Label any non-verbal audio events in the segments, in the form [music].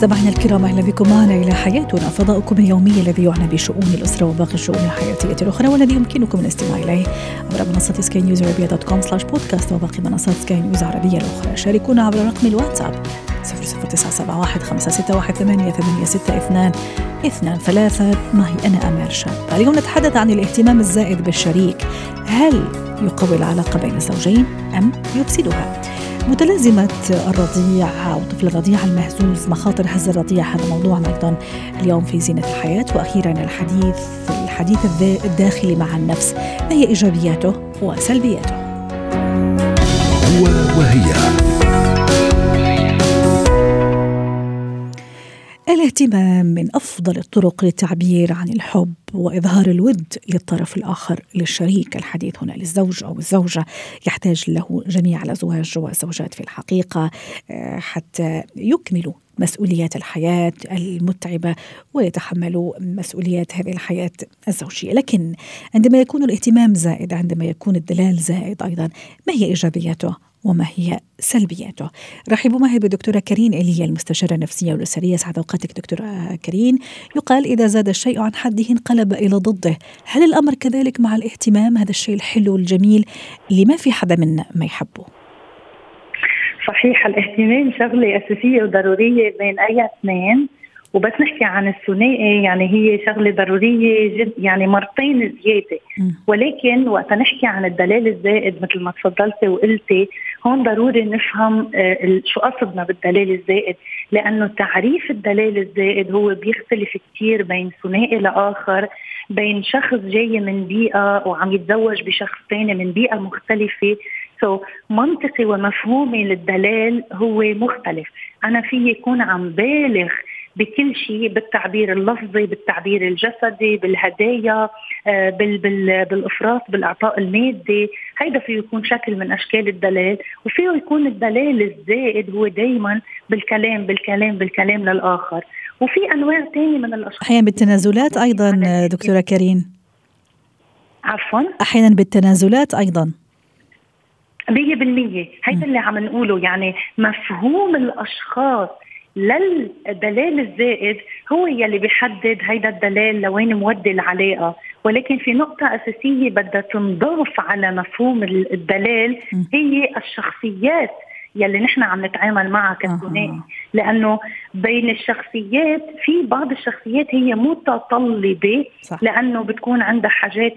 مستمعينا الكرام أهلا بكم معنا إلى حياتنا. فضاؤكم اليومي الذي يعنى بشؤون الأسرة وباقي الشؤون الحياتية الأخرى والذي يمكنكم الاستماع إليه عبر منصة سكاي نيوز عربيه dot com slash podcast وباقي منصات سكاي نيوز العربيه الأخرى. شاركونا عبر رقم الواتساب 00971 561 8862 اثنان معي أنا أمال شاب. اليوم نتحدث عن الاهتمام الزائد بالشريك. هل يقوي العلاقة بين الزوجين أم يفسدها؟ متلازمة الرضيع أو طفل الرضيع المهزوز مخاطر هز الرضيع. هذا موضوعنا أيضا اليوم في زينة الحياة. وأخيرا الحديث الحديث الداخلي مع النفس ما هي إيجابياته وسلبياته؟ هو وهي. الاهتمام من أفضل الطرق للتعبير عن الحب وإظهار الود للطرف الآخر للشريك الحديث هنا للزوج أو الزوجة. يحتاج له جميع الأزواج والزوجات في الحقيقة آه، حتى يكملوا مسؤوليات الحياة المتعبة ويتحملوا مسؤوليات هذه الحياة الزوجية. لكن عندما يكون الاهتمام زائد عندما يكون الدلال زائد أيضا ما هي إيجابياته وما هي سلبياته؟ رحبوا معي بالدكتورة كريم إيليا المستشارة النفسية والأسرية. سعد أوقاتك دكتورة كريم. يقال إذا زاد الشيء عن حده انقلب إلى ضده. هل الأمر كذلك مع الاهتمام؟ هذا الشيء الحلو الجميل اللي ما في حدا منا ما يحبه. صحيح الاهتمام شغلة أساسية وضرورية بين أي اثنين. وبس نحكي عن الثنائي يعني هي شغلة ضرورية جد يعني مرتين زيادة. ولكن وقت نحكي عن الدلال الزائد مثل ما تفضلتي وقلتي هون ضروري نفهم آه، شو قصدنا بالدلال الزائد. لأنه تعريف الدلال الزائد هو بيختلف كثير بين ثنائي لآخر بين شخص جاي من بيئة وعم يتزوج بشخص ثاني من بيئة مختلفة. سو so, منطقي ومفهومي للدلال هو مختلف. أنا في يكون عم بالغ بكل شيء بالتعبير اللفظي بالتعبير الجسدي بالهدايا آه، بال بال بالإفراط بالإعطاء المادي. هيدا فيه يكون شكل من أشكال الدلال وفيه يكون الدلال الزائد هو دائما بالكلام بالكلام بالكلام للآخر. وفي أنواع ثانية من الأشخاص. أحيانا بالتنازلات أيضا دكتورة كريم. عفوا. أحيانا بالتنازلات أيضا. 100% هيدا اللي عم نقوله. يعني مفهوم الأشخاص للدلال الزائد هو يلي بيحدد هيدا الدلال لوين مودي العلاقة. ولكن في نقطة أساسية بدها تنضاف على مفهوم الدلال هي الشخصيات يلي نحن عم نتعامل معها كثنائي. لأنه بين الشخصيات في بعض الشخصيات هي متطلبة صح. لأنه بتكون عندها حاجات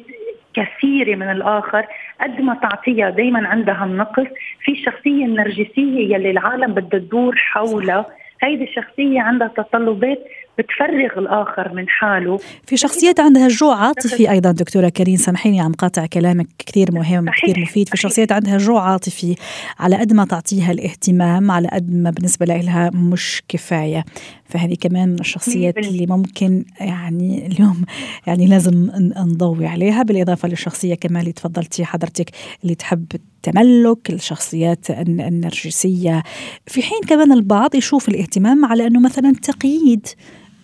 كثيرة من الآخر قد ما تعطيها دايما عندها النقص. في الشخصية النرجسية يلي العالم بدها تدور حولها. هيدي الشخصية عندها تطلبات بتفرغ الآخر من حاله. في شخصيات عندها جوع عاطفي أيضا دكتورة كريم سامحيني عم قاطع كلامك كثير مهم كثير مفيد. في شخصيات عندها جوع عاطفي على قد ما تعطيها الاهتمام على قد ما بالنسبة لها مش كفاية. فهذه كمان من الشخصيات اللي ممكن يعني اليوم يعني لازم نضوي عليها. بالإضافة للشخصية كمان اللي تفضلتي حضرتك اللي تحب التملك الشخصيات النرجسية. في حين كمان البعض يشوف الاهتمام على أنه مثلا تقييد.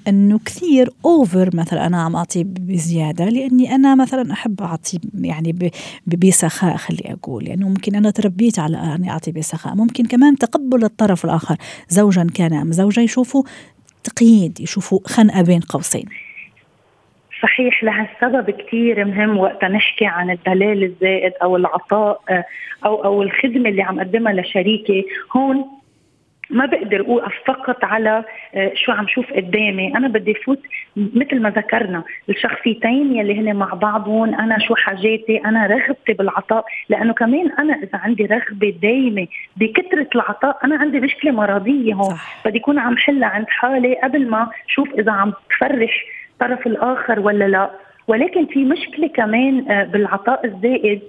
أنه كثير اوفر مثلا أنا عم أعطي بزيادة لأني أنا مثلا أحب أعطي يعني بسخاء خلي أقول. لأنه يعني ممكن أنا تربيت على أني أعطي بسخاء. ممكن كمان تقبل الطرف الآخر. زوجا كان أم زوجة يشوفوا تقييد يشوفوا خنقة بين قوسين. صحيح لهالسبب كثير مهم وقت نحكي عن الدلال الزائد أو العطاء أو أو الخدمة اللي عم قدمها لشريكي هون ما بقدر أوقف فقط على آه، شو عم شوف قدامي. أنا بدي فوت مثل ما ذكرنا الشخصيتين يلي هن مع بعضهم أنا شو حاجاتي؟ أنا رغبتي بالعطاء. لأنه كمان أنا إذا عندي رغبة دايمة بكثرة العطاء أنا عندي مشكلة مرضية هون. بدي اكون عم حلها عند حالي قبل ما شوف إذا عم تفرح الطرف الآخر ولا لا. ولكن في مشكلة كمان آه، بالعطاء الزائد.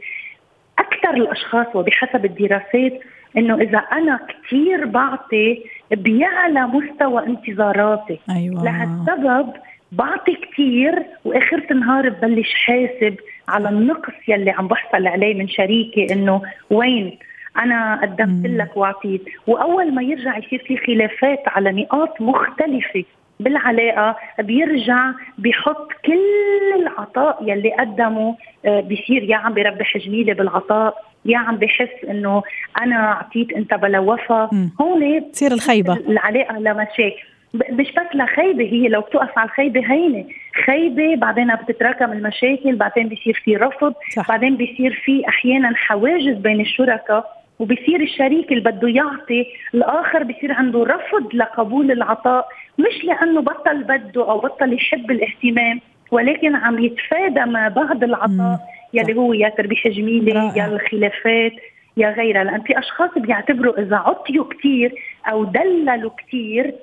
أكثر الأشخاص وبحسب الدراسات إنه إذا أنا كثير بعطي بيعلى مستوى انتظاراتي. أيوة. لهالسبب بعطي كثير واخر النهار ببلش حاسب على النقص يلي عم بحصل عليه من شريكي إنه وين أنا قدمت لك واعطيت وأول ما يرجع يصير في خلافات على نقاط مختلفة بالعلاقة بيرجع بيحط كل العطاء يلي قدمه آه، بيصير يا عم بربح جميلة بالعطاء. يا عم بحس إنه أنا اعطيت أنت بلا وفا. هون تصير الخيبة. العلاقة لمشاكل مش بس لخيبه هي لو بتوقف على الخيبة هينة. خيبة بعدين بتتراكم المشاكل بعدين بيصير في رفض صح. بعدين بيصير في أحيانا حواجز بين الشركاء وبصير الشريك اللي بده يعطي الآخر بصير عنده رفض لقبول العطاء. مش لأنه بطل بده أو بطل يحب الاهتمام. ولكن عم يتفادى ما بعد العطاء يلي هو يا تربيح جميله يا الخلافات يا غيرها. لأن في أشخاص بيعتبروا إذا عطيوا كثير أو دللوا كثير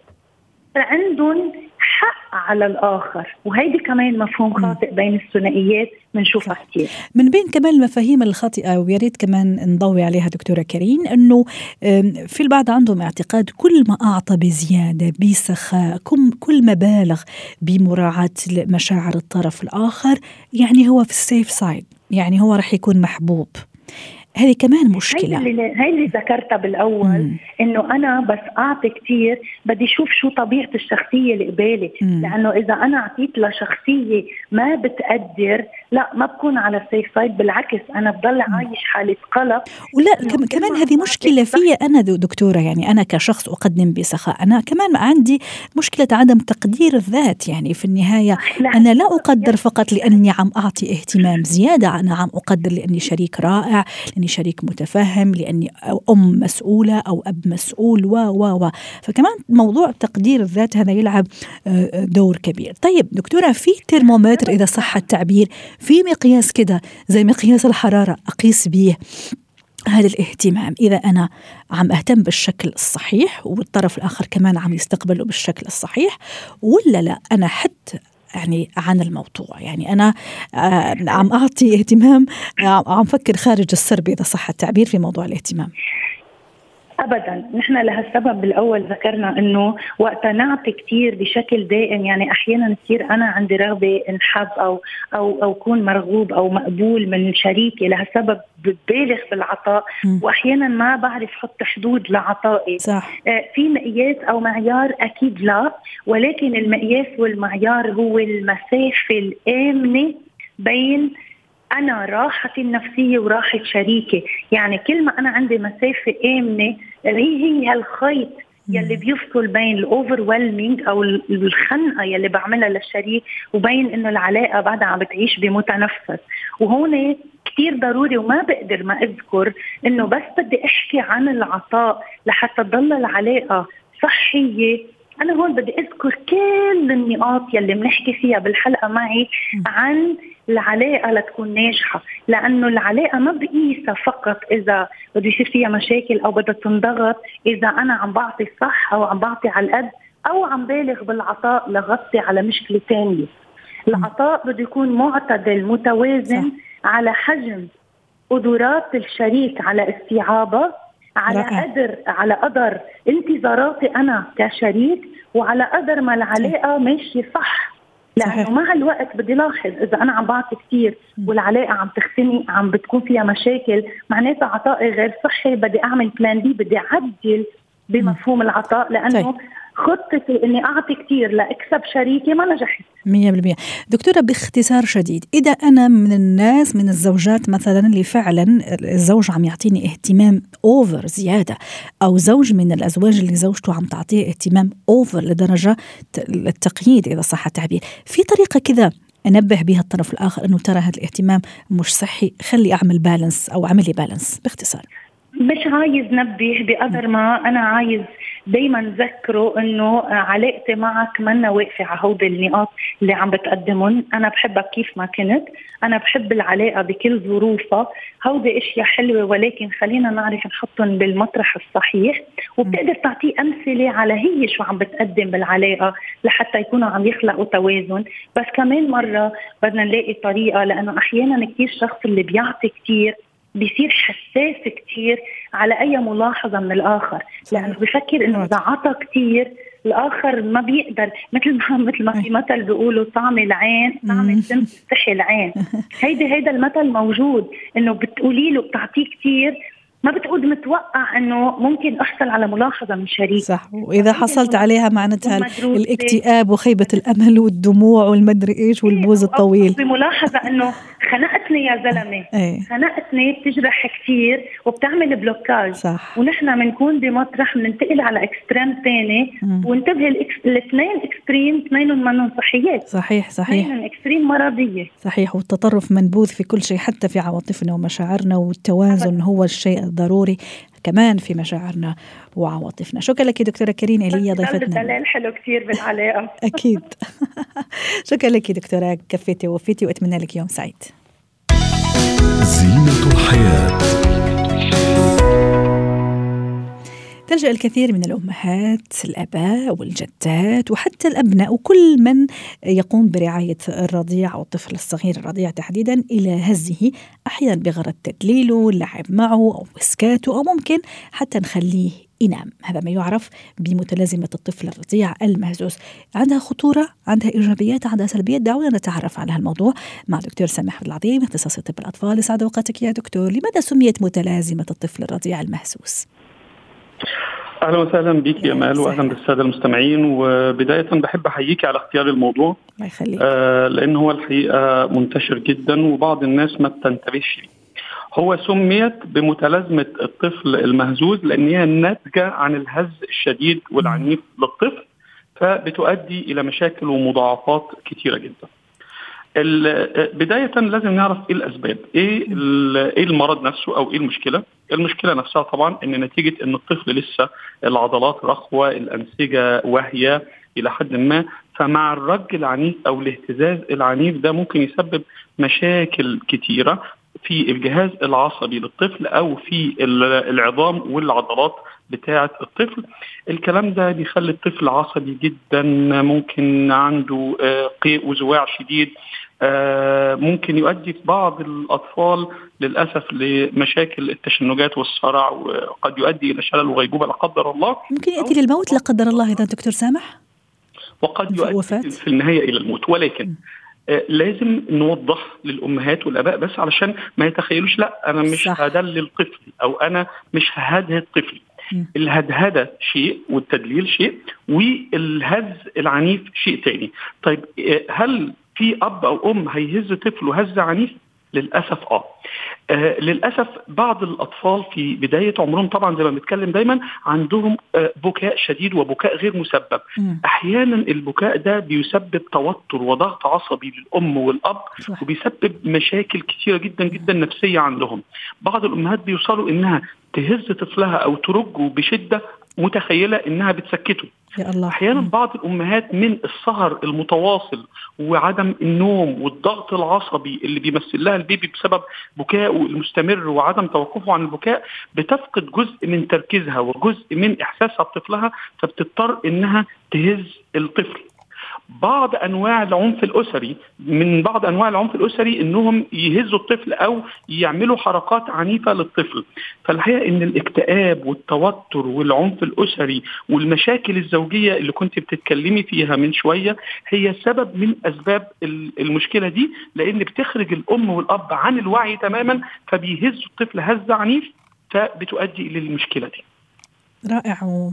عندهم حق على الآخر. وهيدي كمان مفهوم خاطئ بين الثنائيات بنشوفها كثير من بين كمان المفاهيم الخاطئة ويا ريت كمان نضوي عليها دكتورة كريم إنه في البعض عندهم اعتقاد كل ما أعطى بزيادة بسخاء كل ما بالغ بمراعاة مشاعر الطرف الآخر يعني هو في ال safe side يعني هو رح يكون محبوب. هذه كمان مشكلة. هي اللي, هي اللي ذكرتها بالأول مم. إنه أنا بس أعطي كثير بدي أشوف شو طبيعة الشخصية اللي قبالي. لأنه إذا أنا أعطيت لشخصية ما بتقدر لا ما بكون على ال safe side بالعكس أنا بضل عايش حالة قلق ولا كمان هذه مشكلة في أنا دكتورة يعني أنا كشخص أقدم بسخاء أنا كمان عندي مشكلة عدم تقدير الذات يعني في النهاية أنا لا أقدر فقط لأني عم أعطي اهتمام زيادة أنا عم أقدر لأني شريك رائع لأني شريك متفهم لأني أم مسؤولة أو أب مسؤول و و و. فكمان موضوع تقدير الذات هذا يلعب آه، دور كبير. طيب دكتورة في ترمومتر إذا صح التعبير؟ في مقياس كده زي مقياس الحرارة أقيس به هذا الاهتمام. إذا أنا عم أهتم بالشكل الصحيح والطرف الآخر كمان عم يستقبله بالشكل الصحيح ولا لا أنا حتى يعني عن الموضوع. يعني أنا آه، عم أعطي اهتمام آه، عم فكر خارج السرب إذا صح التعبير في موضوع الاهتمام. ابدا. نحن لهالسبب بالاول ذكرنا إنه وقت نعطي كثير بشكل دائم. يعني أحيانا كثير أنا عندي رغبة انحب أو أو أو أكون مرغوب أو مقبول من شريكي. لهالسبب ببالغ بالعطاء. واحيانا ما بعرف أحط حدود لعطائي. صح. آه في مقياس أو معيار أكيد لا. ولكن المقياس والمعيار هو المسافه الآمنة بين أنا راحتي النفسيه وراحة شريكي. يعني كل ما أنا عندي مسافة آمنة هي هي هالخيط يلي بيفصل بين الاوفر أو الخنقة يلي بعملها للشريك وبين إنه العلاقة بعدها عم بتعيش بمتنفس. وهون كثير ضروري وما بقدر ما أذكر إنه بس بدي أحكي عن العطاء لحتى تضل العلاقة صحية. أنا هون بدي أذكر كل النقاط يلي بنحكي فيها بالحلقة معي عن العلاقة لتكون ناجحة لأنه العلاقة ما بقيسها فقط إذا بده يصير فيها مشاكل أو بدها تنضغط إذا أنا عم بعطي صح أو عم بعطي على القد أو عم بالغ بالعطاء لغطي على مشكلة ثانية العطاء بده يكون معتدل متوازن صح. على حجم قدرات الشريك على استيعابها على قدر على قدر انتظاراتي أنا كشريك وعلى قدر ما العلاقة ماشية صح. لأنه مع الوقت بدي لاحظ إذا أنا عم بعطي كثير والعلاقة عم تختنق عم بتكون فيها مشاكل معناتها عطائي غير صحي بدي أعمل بلان بي بدي أعدل بمفهوم العطاء لأنه طيب. خطتي إني أعطي كثير لأكسب شريكي ما نجحت. 100% دكتورة باختصار شديد إذا أنا من الناس من الزوجات مثلا اللي فعلا الزوج عم يعطيني اهتمام over زيادة أو زوج من الأزواج اللي زوجته عم تعطيه اهتمام over لدرجة التقييد إذا صح التعبير. في طريقة كذا أنبه بها الطرف الآخر إنه ترى هذا الاهتمام مش صحي خلي أعمل balance أو أعملي balance باختصار. مش عايز نبه بقدر ما أنا عايز دايما ذكروا إنه علاقتي معك منا واقفة على هودي النقاط اللي عم بتقدمهم، أنا بحبك كيف ما كنت، أنا بحب العلاقة بكل ظروفها، هودي إشياء حلوة ولكن خلينا نعرف نحطهم بالمطرح الصحيح، وبتقدر تعطيه أمثلة على هي شو عم بتقدم بالعلاقة لحتى يكونوا عم يخلقوا توازن، بس كمان مرة بدنا نلاقي طريقة لأنه أحيانا كثير الشخص اللي بيعطي كثير بيصير حساس كثير على أي ملاحظة من الآخر. لأنه بفكر إنه إذا عطى كثير الآخر ما بيقدر. مثل ما [laughs] مثل ما في مثل بيقولوا طعم العين طعم الدم تستحي العين. [laughs] هيدي هيدا المثل موجود. إنه بتقولي له بتعطيه كثير ما بتعود متوقع إنه ممكن أحصل على ملاحظة من شريك. صح. وإذا حصلت عليها معناتها الاكتئاب وخيبة الأمل والدموع والمدري إيش والبوز الطويل. بملاحظة إنه خنقتني يا زلمة. [laughs] إيه. خنقتني بتجرح كثير وبتعمل blocage. صح. ونحن بنكون بمطرح بننتقل على extreme ثاني وانتبه الاثنين extreme اثنينهم منهم صحيات صحيح صحيح. extreme مرضية. صحيح. والتطرف منبوذ في كل شيء حتى في عواطفنا ومشاعرنا والتوازن هو الشيء الضروري كمان في مشاعرنا وعواطفنا. شكرا لك دكتورة كريم. إيليا ضيفتنا. الدلال حلو كثير بالعلاقة [laughs] أكيد. [laughs] شكرا لك دكتورة. كفيتي ووفيتي وأتمنى لك يوم سعيد. زينة الحياة. تلجأ الكثير من الأمهات الآباء والجدات وحتى الأبناء وكل من يقوم برعاية الرضيع أو الطفل الصغير الرضيع تحديدا إلى هزه أحيانا بغرض تدليله اللعب معه أو إسكاته أو ممكن حتى نخليه ينام. هذا ما يعرف بمتلازمة الطفل الرضيع المهزوز. عندها خطورة؟ عندها إيجابيات؟ عندها سلبيات؟ دعونا نتعرف على هالموضوع مع دكتور سامح العظيم اختصاصي طب الأطفال. يسعد أوقاتك يا دكتور. لماذا سميت متلازمة الطفل الرضيع المهزوز؟ أهلا وسهلا بك يا امال واهلا بالسادة المستمعين. وبداية بحب أحييك على اختيار الموضوع. الله يخليك. آه لأن هو الحقيقة منتشر جدا وبعض الناس ما بتنتبهش هو سميت بمتلازمة الطفل المهزوز لأن هي ناتجة عن الهز الشديد والعنيف للطفل فبتؤدي إلى مشاكل ومضاعفات كثيره جدا. بداية لازم نعرف إيه الأسباب، إيه إيه المرض نفسه أو إيه المشكلة؟ المشكلة نفسها طبعا إن نتيجة إن الطفل لسه العضلات رخوة، الأنسجة واهية إلى حد ما، فمع الرج العنيف أو الاهتزاز العنيف ده ممكن يسبب مشاكل كتيرة في الجهاز العصبي للطفل أو في العظام والعضلات بتاعة الطفل. الكلام ده بيخلي الطفل عصبي جدا ممكن عنده قيء وزواع شديد ممكن يؤدي في بعض الأطفال للأسف لمشاكل التشنجات والصرع وقد يؤدي إلى شلل وغيبوبة لا قدر الله. ممكن يأتي للموت لا قدر الله إذا دكتور سامح؟ وقد يؤدي وفاة. في النهاية إلى الموت. ولكن لازم نوضح للأمهات والآباء بس علشان ما يتخيلوش لا أنا مش صح. هدلل طفلي أو أنا مش ههدهد طفلي. الهدهدة شيء والتدليل شيء والهز العنيف شيء تاني. طيب هل في أب أو أم هيهز طفله هز عنيف؟ للأسف آه. آه للأسف بعض الأطفال في بداية عمرهم طبعا زي ما بنتكلم دايما عندهم آه بكاء شديد وبكاء غير مسبب. م. أحيانا البكاء ده بيسبب توتر وضغط عصبي للأم والأب صح. وبيسبب مشاكل كثيره جدا جدا نفسية عندهم. بعض الأمهات بيوصلوا إنها تهز طفلها أو ترجه بشدة متخيلة إنها بتسكته. يا الله. أحيانا بعض الأمهات من السهر المتواصل وعدم النوم والضغط العصبي اللي بيمثل لها البيبي بسبب بكائه المستمر وعدم توقفه عن البكاء بتفقد جزء من تركيزها وجزء من إحساسها بطفلها فبتضطر إنها تهز الطفل. بعض أنواع العنف الأسري من بعض أنواع العنف الأسري إنهم يهزوا الطفل أو يعملوا حركات عنيفة للطفل. فالحقيقة إن الاكتئاب والتوتر والعنف الأسري والمشاكل الزوجية اللي كنت بتتكلمي فيها من شوية هي سبب من أسباب المشكلة دي لأن بتخرج الأم والأب عن الوعي تماما فبيهزوا الطفل هزة عنيف فبتؤدي إلى المشكلة دي. رائع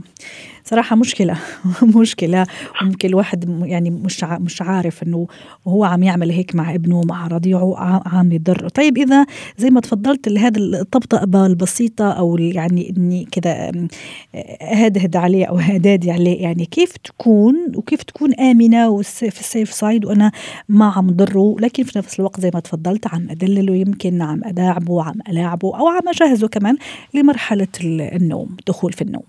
صراحة مشكلة. [laughs] مشكلة. ممكن الواحد يعني مش مش عارف إنه وهو عم يعمل هيك مع ابنه مع رضيعه عم يضره، طيب إذا زي ما تفضلت هذا الطبطبة البسيطة أو يعني إني كذا هدهد عليه أو هدادي عليه يعني كيف تكون وكيف تكون آمنة وفي السيف سايد وأنا ما عم ضره؟ لكن في نفس الوقت زي ما تفضلت عم أدلله يمكن عم أداعبه عم ألاعبه أو عم أجهزه كمان لمرحلة النوم دخول في النوم.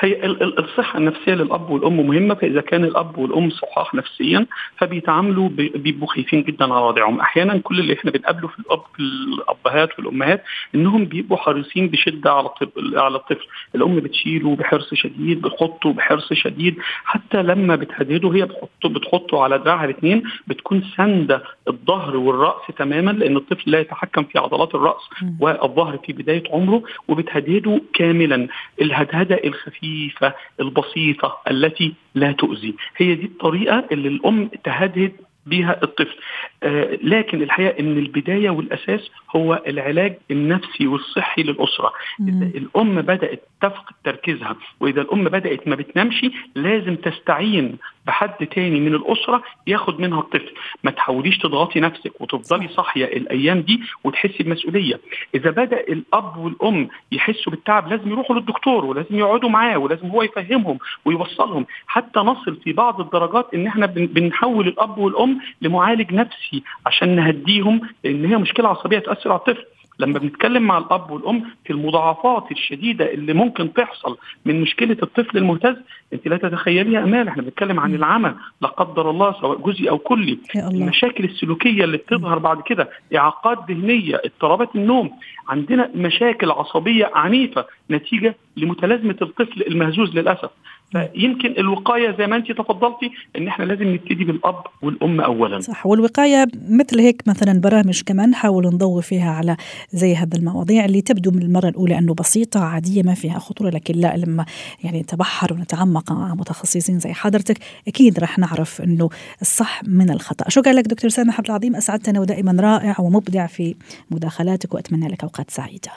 هي الصحة النفسية للأب والأم مهمة فإذا كان الأب والأم صحاح نفسيا فبيتعاملوا بيبقوا خايفين جدا على رضيعهم أحيانا كل اللي إحنا بنقابله في الأب في الأبهات والأمهات إنهم بيبقوا حريصين بشدة على على الطفل. الأم بتشيله بحرص شديد بتحطه بحرص شديد. حتى لما بتهدده هي بتحطه بتحطه على دراعها الاثنين بتكون ساندة الظهر والرأس تماما لأن الطفل لا يتحكم في عضلات الرأس والظهر في بداية عمره وبتهدده كاملا. الهدهدة الخفيفة البسيطة التي لا تؤذي. هي دي الطريقة اللي الأم تهدد بيها الطفل. آه لكن الحقيقة إن البداية والأساس هو العلاج النفسي والصحي للأسرة. إذا الأم بدأت تفقد تركيزها وإذا الأم بدأت ما بتنامش لازم تستعين بحد تاني من الأسرة ياخد منها الطفل. ما تحاوليش تضغطي نفسك وتفضلي صاحية الأيام دي وتحسي بمسؤولية. إذا بدأ الأب والأم يحسوا بالتعب لازم يروحوا للدكتور ولازم يقعدوا معاه ولازم هو يفهمهم ويوصلهم. حتى نصل في بعض الدرجات إن إحنا بنحول الأب والأم لمعالج نفسي عشان نهديهم لأن هي مشكلة عصبية تأثر على الطفل. لما بنتكلم مع الأب والأم في المضاعفات الشديدة اللي ممكن تحصل من مشكلة الطفل المهتز أنت لا تتخيليها أمال إحنا بنتكلم عن العمى لا قدر الله سواء جزئي أو كلي المشاكل السلوكية اللي بتظهر بعد كده إعاقات ذهنية اضطرابات النوم عندنا مشاكل عصبية عنيفة نتيجة لمتلازمة الطفل المهزوز للأسف. فيمكن الوقاية زي ما انت تفضلتي ان إحنا لازم نبتدي بالأب والأم اولا. صح والوقاية مثل هيك مثلا برامج كمان نحاول نضوي فيها على زي هذا المواضيع اللي تبدو من المرة الأولى إنه بسيطة عادية ما فيها خطورة لكن لا لما يعني نتبحر ونتعمق مع متخصصين زي حضرتك أكيد رح نعرف إنه الصح من الخطأ. شكرا لك دكتور سامح عبد العظيم أسعدتنا ودائما رائع ومبدع في مداخلاتك وأتمنى لك أوقات سعيدة.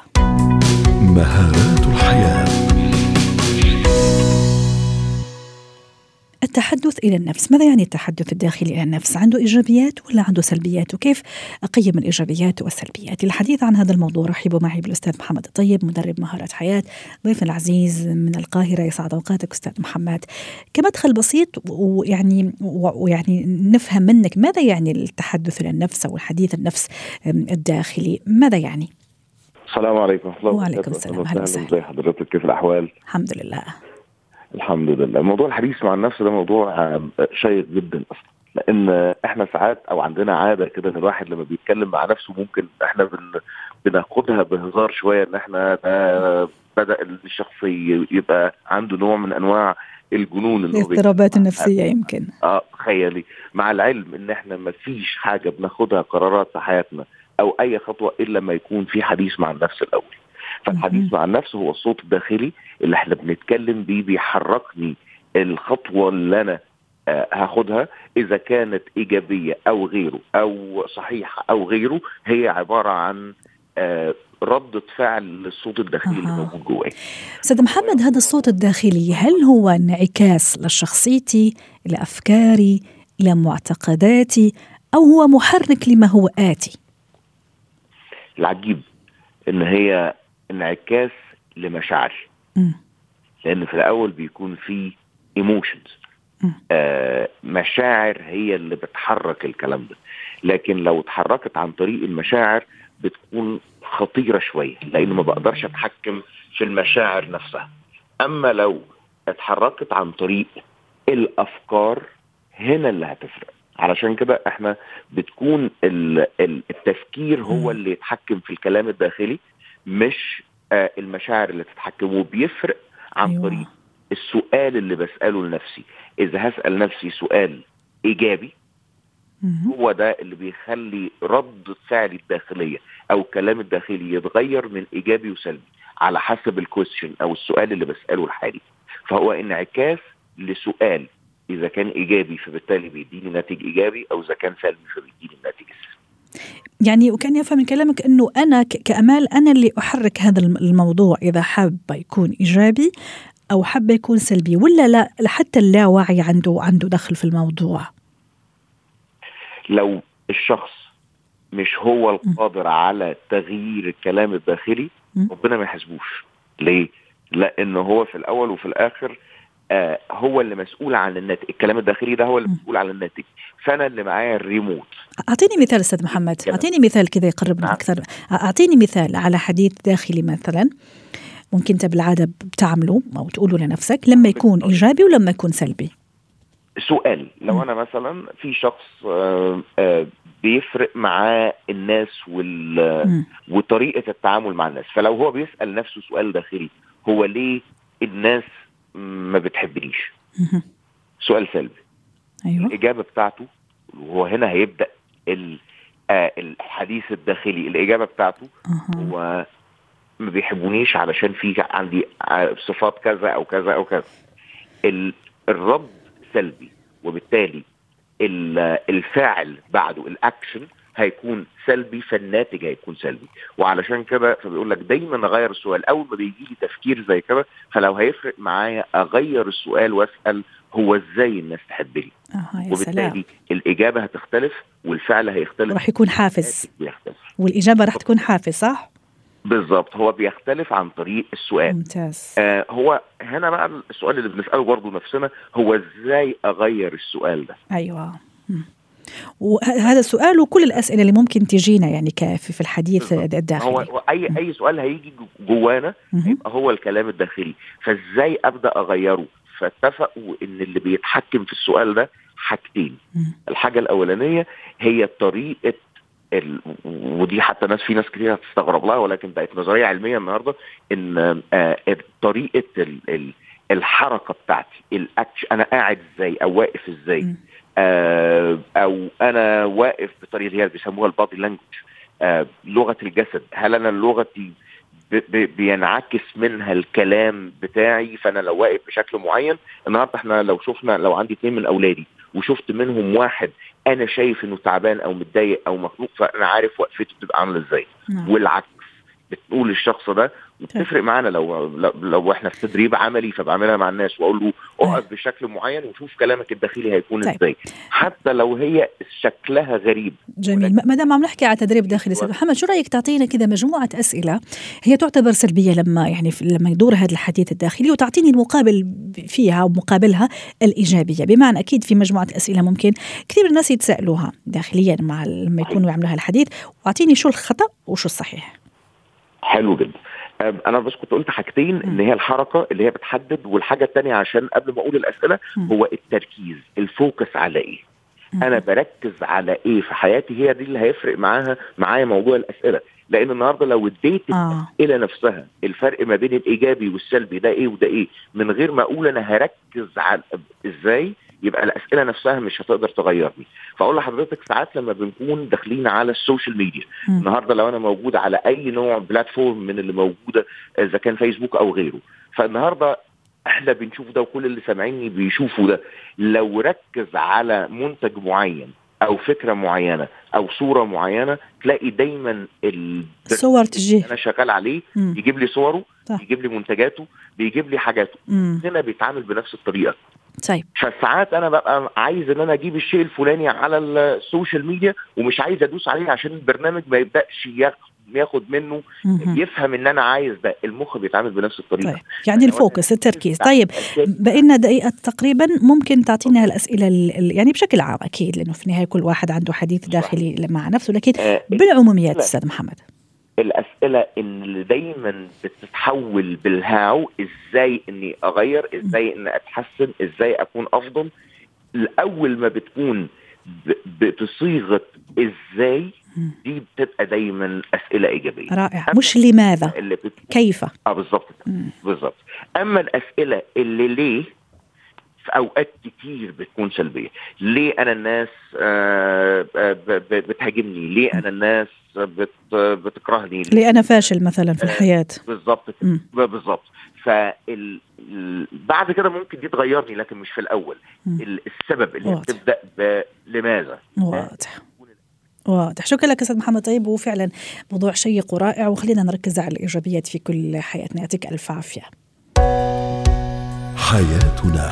مهارات الحياة. التحدث إلى النفس. ماذا يعني التحدث الداخلي إلى النفس؟ عنده إيجابيات ولا عنده سلبيات؟ وكيف أقيم الإيجابيات والسلبيات؟ للحديث عن هذا الموضوع رحبوا معي بالأستاذ محمد الطيب مدرب مهارات حياة ضيف العزيز من القاهرة. يسعد أوقاتك أستاذ محمد. كمدخل بسيط ويعني ويعني نفهم منك ماذا يعني التحدث إلى النفس أو الحديث النفس الداخلي؟ ماذا يعني؟ السلام عليكم. وعليكم السلام. أهلا وسهلا. حضرتك كيف الأحوال؟ الحمد لله. الحمد لله. موضوع الحديث مع النفس ده موضوع شيق جدا أصلا. لأن إحنا ساعات أو عندنا عادة كده إن الواحد لما بيتكلم مع نفسه ممكن إحنا بن بناخدها بهزار شوية إن إحنا ده بدأ الشخص يبقى عنده نوع من أنواع الجنون الاضطرابات النفسية يمكن. آه تخيلي. مع العلم إن إحنا ما فيش حاجة بناخدها قرارات في حياتنا أو أي خطوة إلا لما يكون في حديث مع النفس الأول. فالحديث مع النفس هو الصوت الداخلي اللي إحنا بنتكلم بيه بيحركني الخطوة اللي أنا آه هاخدها إذا كانت إيجابية أو غيره أو صحيحة أو غيره هي عبارة عن آه ردة فعل للصوت الداخلي اللي موجود جواي. أستاذ محمد هذا الصوت الداخلي هل هو انعكاس لشخصيتي، لأفكاري، إلى معتقداتي أو هو محرك لما هو اتي؟ العجيب إن هي انعكاس لمشاعري لأن في الأول بيكون في ايموشنز آه مشاعر هي اللي بتحرك الكلام ده. لكن لو اتحركت عن طريق المشاعر بتكون خطيرة شوية لأن ما بقدرش أتحكم في المشاعر نفسها. أما لو اتحركت عن طريق الأفكار هنا اللي هتفرق. علشان كده إحنا بتكون التفكير هو اللي يتحكم في الكلام الداخلي مش آه المشاعر اللي تتحكم وبيفرق عن أيوة. طريق السؤال اللي بسأله لنفسي. إذا هسأل نفسي سؤال إيجابي هو ده اللي بيخلي ردة فعلي الداخلية أو الكلام الداخلي يتغير من إيجابي وسلبي على حسب الكويستشن أو السؤال اللي بسأله الحالي. فهو انعكاس لسؤال إذا كان إيجابي فبالتالي بيديني ناتج إيجابي أو إذا كان سلبي فبيديني الناتج السلبي. يعني وكان يفهم من كلامك إنه أنا كأمال أنا اللي أحرك هذا الموضوع إذا حاب يكون إيجابي أو حاب يكون سلبي ولا لا حتى اللاوعي عنده عنده دخل في الموضوع؟ لو الشخص مش هو القادر على تغيير الكلام الداخلي ربنا ما يحاسبوش. ليه؟ لأن هو في الأول وفي الآخر هو اللي مسؤول عن الناتج الكلام الداخلي ده هو اللي مسؤول عن الناتج فأنا اللي معايا الريموت. أعطيني مثال أستاذ محمد. أعطيني مثال كذا يقربنا نعم. أكثر. أعطيني مثال على حديث داخلي مثلا. ممكن أنت بالعادة بتعمله أو تقوله لنفسك. لما يكون إيجابي ولما يكون سلبي. سؤال. لو. أنا مثلا في شخص آه آه بيفرق معاه الناس وال. وطريقة التعامل مع الناس. فلو هو بيسأل نفسه سؤال داخلي هو ليه الناس ما بتحبنيش. سؤال سلبي. أيوة. الإجابة بتاعته وهو هنا هيبدأ آه الحديث الداخلي. الإجابة بتاعته أه. هو ما بيحبونيش علشان في عندي صفات كذا أو كذا أو كذا. الرد سلبي وبالتالي الفاعل بعده الأكشن هيكون سلبي فالناتج هيكون سلبي. وعلشان كده فبيقول لك دايما أغير السؤال. أول ما بيجي لي تفكير زي كده فلو هيفرق معايا أغير السؤال وأسأل هو إزاي الناس تحبني آه وبالتالي الإجابة هتختلف والفعل هيختلف. راح يكون حافز. بيختلف. والإجابة راح تكون حافز صح؟ بالظبط. هو بيختلف عن طريق السؤال. ممتاز. آه هو هنا بقى السؤال اللي بنسأله برضه نفسنا هو إزاي أغير السؤال ده؟ أيوه. وهذا السؤال وكل الأسئلة اللي ممكن تجينا يعني في الحديث الداخلي. هو اي أي سؤال هيجي جوانا هيبقى هو الكلام الداخلي. فإزاي أبدأ أغيره؟ فاتفقوا إن اللي بيتحكم في السؤال ده حاجتين. الحاجة الأولانية هي طريقة ال... ودي حتى ناس في ناس كتير هتستغرب لها ولكن بقت نظرية علمية النهارده إن آه طريقة ال... ال... الحركة بتاعتي الاكش أنا قاعد إزاي؟ أو واقف إزاي؟ أو أنا واقف بطريقة هي بيسموها البادي لانجوج. آه لغة الجسد. هل أنا لغتي بينعكس منها الكلام بتاعي فأنا لو واقف بشكل معين؟ النهارده إحنا لو شفنا لو عندي اثنين من أولادي وشفت منهم واحد أنا شايف إنه تعبان أو متضايق أو مخنوق فأنا عارف وقفته بتبقى عاملة إزاي. والعكس. بتقول للشخص ده وبتفرق معانا لو, لو إحنا في تدريب عملي فبعملها مع الناس واقول له اقف بشكل معين وشوف كلامك الداخلي هيكون طيب. إزاي. حتى لو هي شكلها غريب. جميل. ما دام عم نحكي على تدريب داخلي أستاذ محمد شو رأيك تعطينا كذا مجموعة أسئلة؟ هي تعتبر سلبية لما يعني لما يدور هذا الحديث الداخلي وتعطيني المقابل فيها ومقابلها الإيجابية. بمعنى أكيد في مجموعة أسئلة ممكن كثير الناس يتسالوها داخليا مع لما يكونوا يعملوا هالحديث واعطيني شو الخطأ وشو الصحيح. حلو جدا. أنا بس كنت قلت حاجتين إن هي الحركة اللي هي بتحدد والحاجة الثانية عشان قبل ما أقول الأسئلة هو التركيز الفوكس على إيه؟ أنا بركز على إيه في حياتي؟ هي دي اللي هيفرق معاها معايا موضوع الأسئلة. لأن النهارده لو اديت آه. الأسئلة نفسها الفرق ما بين الإيجابي والسلبي ده إيه وده إيه من غير ما أقول أنا هركز على إزاي؟ يبقى الأسئلة نفسها مش هتقدر تغيرني فأقول لحضرتك ساعات لما بنكون داخلين على ال social media. النهارده لو أنا موجود على أي نوع platform من اللي موجودة إذا كان فيسبوك أو غيره فالنهاردة إحنا بنشوف ده وكل اللي سامعيني بيشوفوا ده لو ركز على منتج معين أو فكرة معينة أو صورة معينة تلاقي دايما ال صور تجي أنا شغال عليه مم. يجيب لي صوره صح. يجيب لي منتجاته بيجيب لي حاجاته مم. هنا بيتعامل بنفس الطريقة طيب. فساعات أنا ببقى عايز إن أنا أجيب الشيء الفلاني على ال social media ومش عايز أدوس عليه عشان البرنامج ما يبدأش ياخد منه. يفهم إن أنا عايز ده. المخ بيتعامل بنفس الطريقة. طيب. يعني ال focus التركيز. طيب. بقينا دقيقة تقريبا ممكن تعطينا الأسئلة ال- ال- يعني بشكل عام أكيد لأنه في النهاية كل واحد عنده حديث داخلي مع نفسه لكن آه، بالعموميات لا. أستاذ محمد. الأسئلة إن اللي دايما بتتحول بالهاو إزاي إني أغير إزاي إني أتحسن إزاي أكون أفضل. الأول ما بتكون بصيغه إزاي. دي بتبقى دايما أسئلة إيجابية. رائع. مش لماذا؟ اللي بتكون كيف؟ آه بالظبط. بالظبط. أما الأسئلة اللي ليه في أوقات كتير بتكون سلبية. ليه أنا الناس آه آه ب- ب- بتهاجمني؟ ليه أنا الناس بت بتكرهني؟ ليه أنا فاشل مثلا في آه، الحياة؟ بالظبط. ب- بالظبط فال ال- بعد كده ممكن دي تغيرني لكن مش في الأول. مم. ال- السبب اللي واضح. بتبدأ بلماذا واضح. واضح. شكرا لك أستاذ محمد. طيب وفعلا موضوع شيق ورائع وخلينا نركز على الإيجابيات في كل حياتنا. يعطيك ألف عافية. حياتنا.